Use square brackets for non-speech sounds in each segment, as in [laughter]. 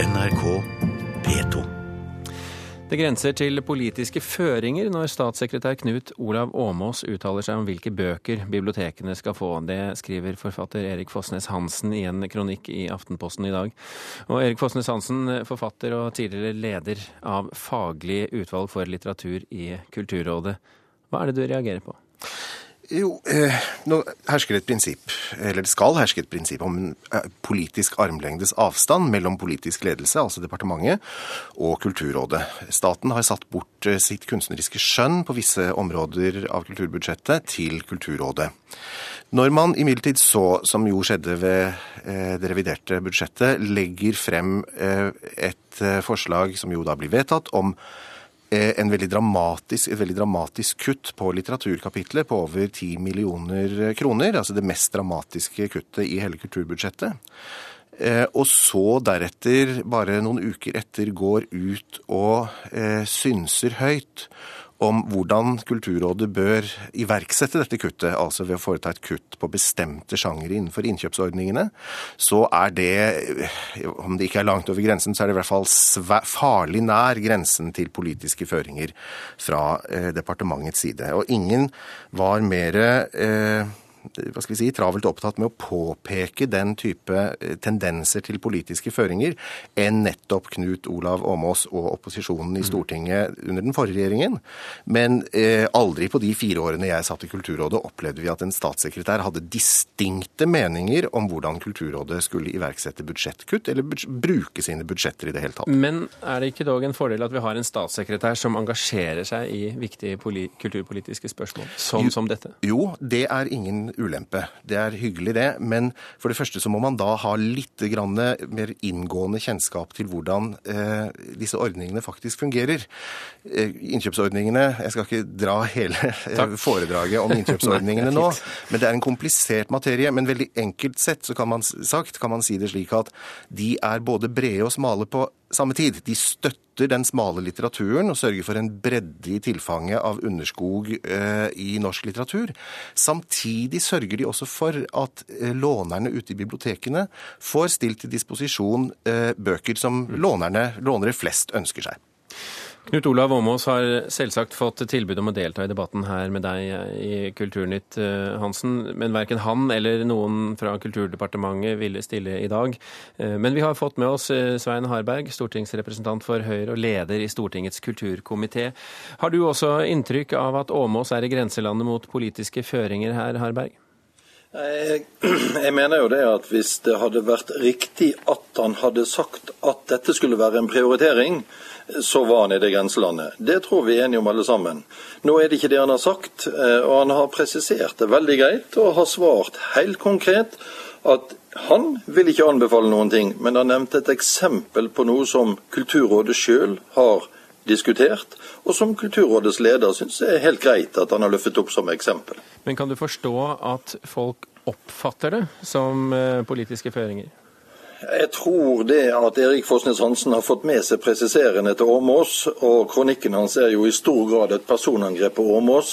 NRK P2. Det grenser til politiske føringer når statssekretær Knut Olav Åmås uttaler seg om hvilke bøker bibliotekene skal få. Det skriver forfatter Erik Fossnes Hansen i en kronikk i Aftenposten i dag. Og Erik Fossnes Hansen, forfatter og tidligere leder av Faglig utvalg for litteratur i Kulturrådet. Hva er det du reagerer på? Jo, eh, nå hersker et prinsipp, eller det skal herske et prinsipp om en politisk armlengdes avstand mellom politisk ledelse, altså departementet, og Kulturrådet. Staten har satt bort eh, sitt kunstneriske skjønn på visse områder av kulturbudsjettet til Kulturrådet. Når man imidlertid så, som jo skjedde ved eh, det reviderte budsjettet, legger frem eh, et eh, forslag som jo da blir vedtatt, om veldig et veldig dramatisk kutt på litteraturkapitlet på over 10 millioner kroner. Altså det mest dramatiske kuttet i hele kulturbudsjettet. Eh, og så deretter, bare noen uker etter, går ut og eh, synser høyt om hvordan Kulturrådet bør iverksette dette kuttet, altså ved å foreta et kutt på bestemte sjangere innenfor innkjøpsordningene, så er det, om det ikke er langt over grensen, så er det i hvert fall farlig nær grensen til politiske føringer fra eh, departementets side. Og ingen var mer eh, hva skal vi si, travelt opptatt med å påpeke den type eh, tendenser til politiske føringer enn nettopp Knut Olav Åmås og opposisjonen i mm. Stortinget under den forrige regjeringen. Men eh, aldri på de fire årene jeg satt i Kulturrådet opplevde vi at en statssekretær hadde distinkte meninger om hvordan Kulturrådet skulle iverksette budsjettkutt, eller bruke sine budsjetter i det hele tatt. Men er det ikke dog en fordel at vi har en statssekretær som engasjerer seg i viktige kulturpolitiske spørsmål, sånn som dette? Jo, det er ingen ulempe. Det er hyggelig, det. Men for det første så må man da ha litt mer inngående kjennskap til hvordan eh, disse ordningene faktisk fungerer. Eh, innkjøpsordningene Jeg skal ikke dra hele Takk. foredraget om [laughs] innkjøpsordningene nå, men det er en komplisert materie. Men veldig enkelt sett så kan man, sagt, kan man si det slik at de er både brede og smale på samme tid. De støtter den smale litteraturen og sørger for en bredde i tilfanget av underskog eh, i norsk litteratur. Samtidig sørger de også for at eh, lånerne ute i bibliotekene får stilt til disposisjon eh, bøker som lånerne, lånere flest ønsker seg. Knut Olav Åmås har selvsagt fått tilbud om å delta i debatten her med deg i Kulturnytt, eh, Hansen. Men verken han eller noen fra Kulturdepartementet ville stille i dag. Eh, men vi har fått med oss eh, Svein Harberg, stortingsrepresentant for Høyre og leder i Stortingets kulturkomité. Har du også inntrykk av at Åmås er i grenselandet mot politiske føringer her, Harberg? Jeg, [clears throat] jeg, mener jo det at hvis det hadde vært riktig at han hadde sagt at dette skulle være en prioritering, så var han i det grenselandet. Det tror vi er enige om alle sammen. Nå er det ikke det han har sagt, eh, og han har presisert det veldig greit og har svart helt konkret at han vil ikke anbefale noen ting, men han nevnte et eksempel på noe som Kulturrådet sjøl har diskutert, og som Kulturrådets leder syns er helt greit at han har løftet opp som eksempel. Men kan du forstå at folk oppfatter det som eh, politiske føringer? Jeg tror det at Erik Fosnes Hansen har fått med seg presiserende til Åmås, og kronikken hans er jo i stor grad et personangrep på Åmås.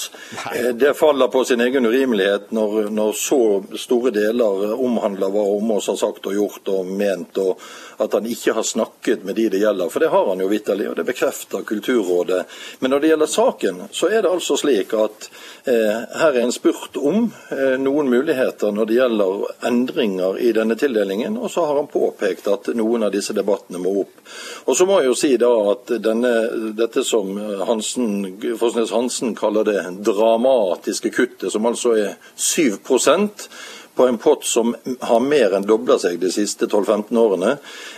Eh, det faller på sin egen urimelighet når, når så store deler omhandler hva Åmås har sagt og gjort og ment, og at han ikke har snakket med de det gjelder. For det har han jo vitterlig, og det bekrefter Kulturrådet. Men når det gjelder saken, så er det altså slik at eh, her er en spurt om eh, noen muligheter når det gjelder endringer i denne tildelingen, og så har han påpekt at noen av disse debattene må opp. Og så må jeg jo si da at denne, dette som Hansen, Forsnes Hansen kaller det dramatiske kuttet, som altså er 7 på en pott som har mer enn dobla seg de siste 12-15 årene.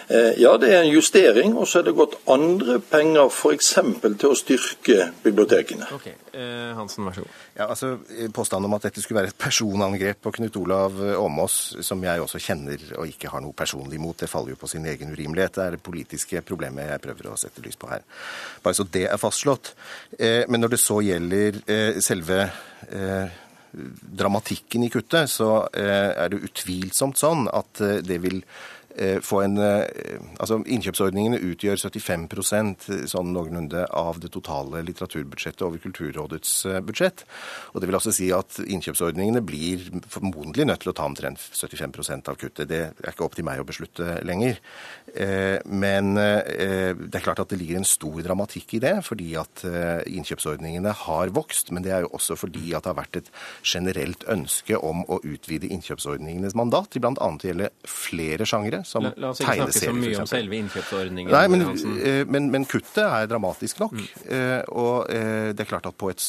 Eh, ja, det er en justering, og så er det gått andre penger f.eks. til å styrke bibliotekene. Ok, eh, Hansen, vær så god. Ja, altså Påstanden om at dette skulle være et personangrep på Knut Olav Åmås, som jeg også kjenner og ikke har noe personlig imot, det faller jo på sin egen urimelighet. Det er det politiske problemet jeg prøver å sette lys på her. Bare så det er fastslått. Eh, men når det så gjelder selve dramatikken i kuttet, så eh, er det utvilsomt sånn at eh, det vil få en Altså, innkjøpsordningene utgjør 75% sånn noenlunde av det totale litteraturbudsjettet over Kulturrådets budsjett. Og det vil altså si at innkjøpsordningene blir formodentlig nødt til å ta omtrent 75 av kuttet. Det er ikke opp til meg å beslutte lenger. Men det er klart at det ligger en stor dramatikk i det, fordi at innkjøpsordningene har vokst. Men det er jo også fordi at det har vært et generelt ønske om å utvide innkjøpsordningenes mandat til bl.a. å gjelde flere sjangere, som tegneserier La oss ikke snakke så mye om selve innkjøpsordningen. Nei, men, men, men, kuttet er dramatisk nok. Mm. Og det er klart at på et,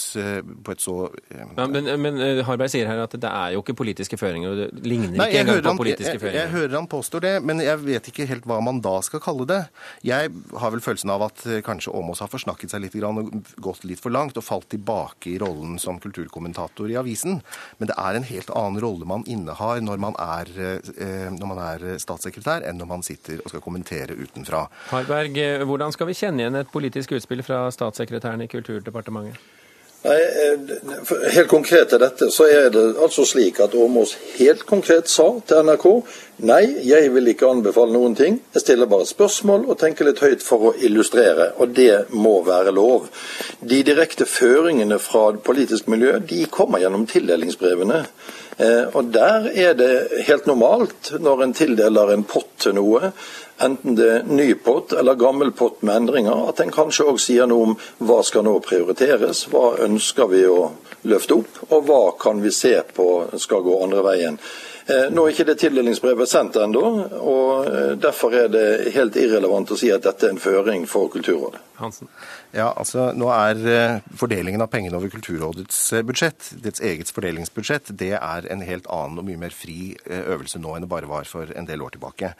på et så ja, men, men, Harberg sier her at det er jo ikke politiske føringer, og det ligner Nei, ikke engang på politiske føringer. Jeg, jeg hører han påstår det, men jeg vet ikke helt hva man da skal kalle det. Jeg har vel følelsen av at kanskje Åmås har forsnakket seg litt og gått litt for langt og falt tilbake i rollen som kulturkommentator i avisen. Men det er en helt annen rolle man innehar når man er, når man er statssekretær, enn når man sitter og skal kommentere utenfra. Harberg, hvordan skal vi kjenne igjen et politisk utspill fra statssekretæren i Kulturdepartementet? Nei, Helt konkret til dette, så er det altså slik at Åmås helt konkret sa til NRK nei, jeg vil ikke anbefale noen ting. Jeg stiller bare spørsmål og tenker litt høyt for å illustrere, og det må være lov. De direkte føringene fra politisk miljø de kommer gjennom tildelingsbrevene. Eh, og Der er det helt normalt, når en tildeler en pott til noe, enten det er ny pott eller gammel pott med endringer, at en kanskje òg sier noe om hva skal nå prioriteres, hva ønsker vi å løfte opp, og hva kan vi se på skal gå andre veien. Eh, nå er ikke det tildelingsbrevet sendt ennå, og eh, derfor er det helt irrelevant å si at dette er en føring for Kulturrådet. Hansen. Ja, altså Nå er eh, fordelingen av pengene over Kulturrådets budsjett, dets eget fordelingsbudsjett, det er en helt annen og mye mer fri øvelse nå enn det bare var for en del år tilbake.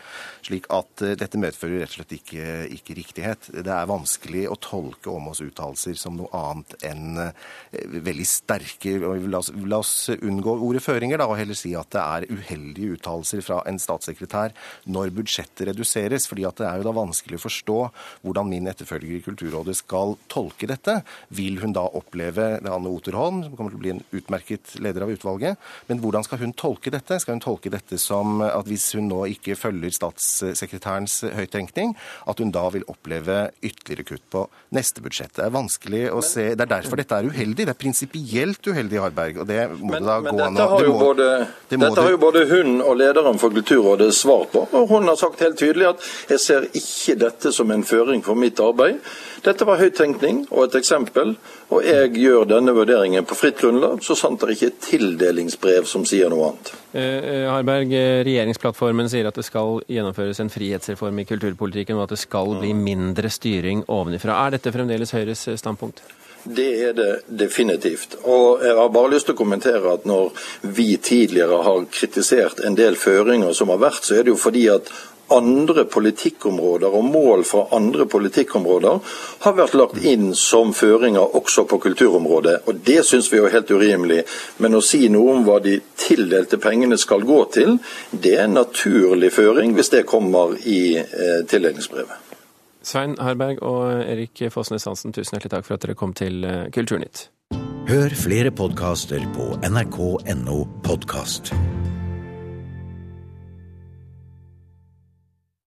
Slik at dette medfører rett og slett ikke, ikke riktighet. Det er vanskelig å tolke Åmås uttalelser som noe annet enn veldig sterke la oss, la oss unngå ordet føringer da, og heller si at det er uheldige uttalelser fra en statssekretær når budsjettet reduseres. fordi at det er jo da vanskelig å forstå hvordan min etterfølger i Kulturrådet skal tolke dette. Vil hun da oppleve det er Anne Oterholm, som kommer til å bli en utmerket leder av utvalget, men hvordan skal hun tolke dette? Skal hun tolke dette som at hvis hun nå ikke følger statssekretærens høyttenkning, at hun da vil oppleve ytterligere kutt på neste budsjett? Det er vanskelig å se Det er derfor dette er uheldig. Det er prinsipielt uheldig, Harberg. og det må men, det da gå an å det må, det må Dette har jo både hun og lederen for Kulturrådet svar på. og Hun har sagt helt tydelig at jeg ser ikke dette som en føring for mitt arbeid. Dette var høyttenkning og et eksempel, og jeg gjør denne vurderingen på fritt grunnlag, så sant det ikke er tildelingsbrev som sier noe annet. Eh, Harberg, eh, regjeringsplattformen sier at det skal gjennomføres en frihetsreform i kulturpolitikken, og at det skal bli mindre styring ovenifra. Er dette fremdeles Høyres eh, standpunkt? Det er det definitivt. Og jeg har bare lyst til å kommentere at når vi tidligere har kritisert en del føringer som har vært, så er det jo fordi at andre politikkområder og mål fra andre politikkområder har vært lagt inn som føringer også på kulturområdet. Og Det syns vi er helt urimelig. Men å si noe om hva de tildelte pengene skal gå til, det er en naturlig føring hvis det kommer i eh, tildelingsbrevet. Svein Harberg og Erik Fossnes Hansen, tusen hjertelig takk for at dere kom til eh, Kulturnytt. Hør flere podkaster på nrk.no podkast.